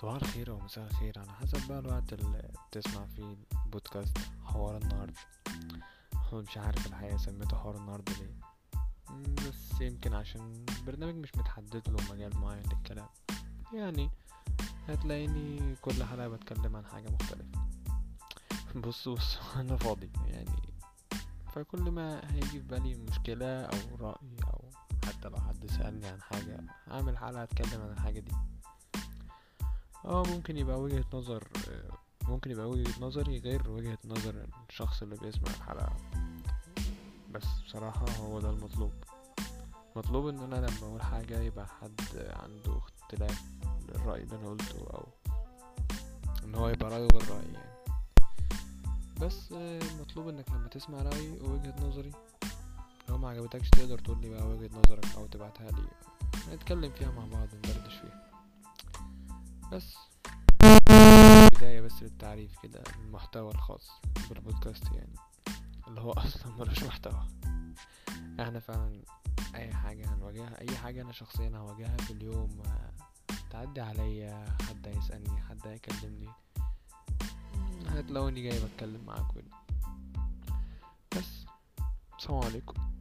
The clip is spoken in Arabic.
صباح الخير أو مساء الخير. على حسب بقى الوقت اللي بتسمع فيه البودكاست حوار النهاردة. هو مش عارف الحقيقة سميته حوار النهاردة ليه. بس يمكن عشان البرنامج مش متحدد له مجال معين للكلام. يعني هتلاقيني كل حلقة بتكلم عن حاجة مختلفة. بص بص أنا فاضي. يعني فكل ما هيجي في بالي مشكلة أو رأي أو حتى لو حد سألني عن حاجة أعمل حلقة أتكلم عن الحاجة دي. آه ممكن يبقى وجهة نظر آه، ممكن يبقى وجهة نظري غير وجهة نظر الشخص اللي بيسمع الحلقة. بس بصراحة هو ده المطلوب. مطلوب إن أنا لما أقول حاجة يبقى حد عنده اختلاف للرأي اللي أنا قلته أو إن هو يبقى رأيه غير رأيي يعني. بس آه، المطلوب إنك لما تسمع رأيي ووجهة نظري. لو ما عجبتكش تقدر تقول لي بقى وجهة نظرك أو تبعتها لي. نتكلم فيها مع بعض ندردش فيها. بس. بداية بس للتعريف كده المحتوى الخاص بالبودكاست يعني. اللي هو أصلا ملوش محتوى. إحنا فعلا أي حاجة هنواجهها أي حاجة أنا شخصيا هواجهها في اليوم تعدي عليا حد هيسألني حد هيكلمني. هتلاقوني جاي بتكلم معاكم بس. السلام عليكم.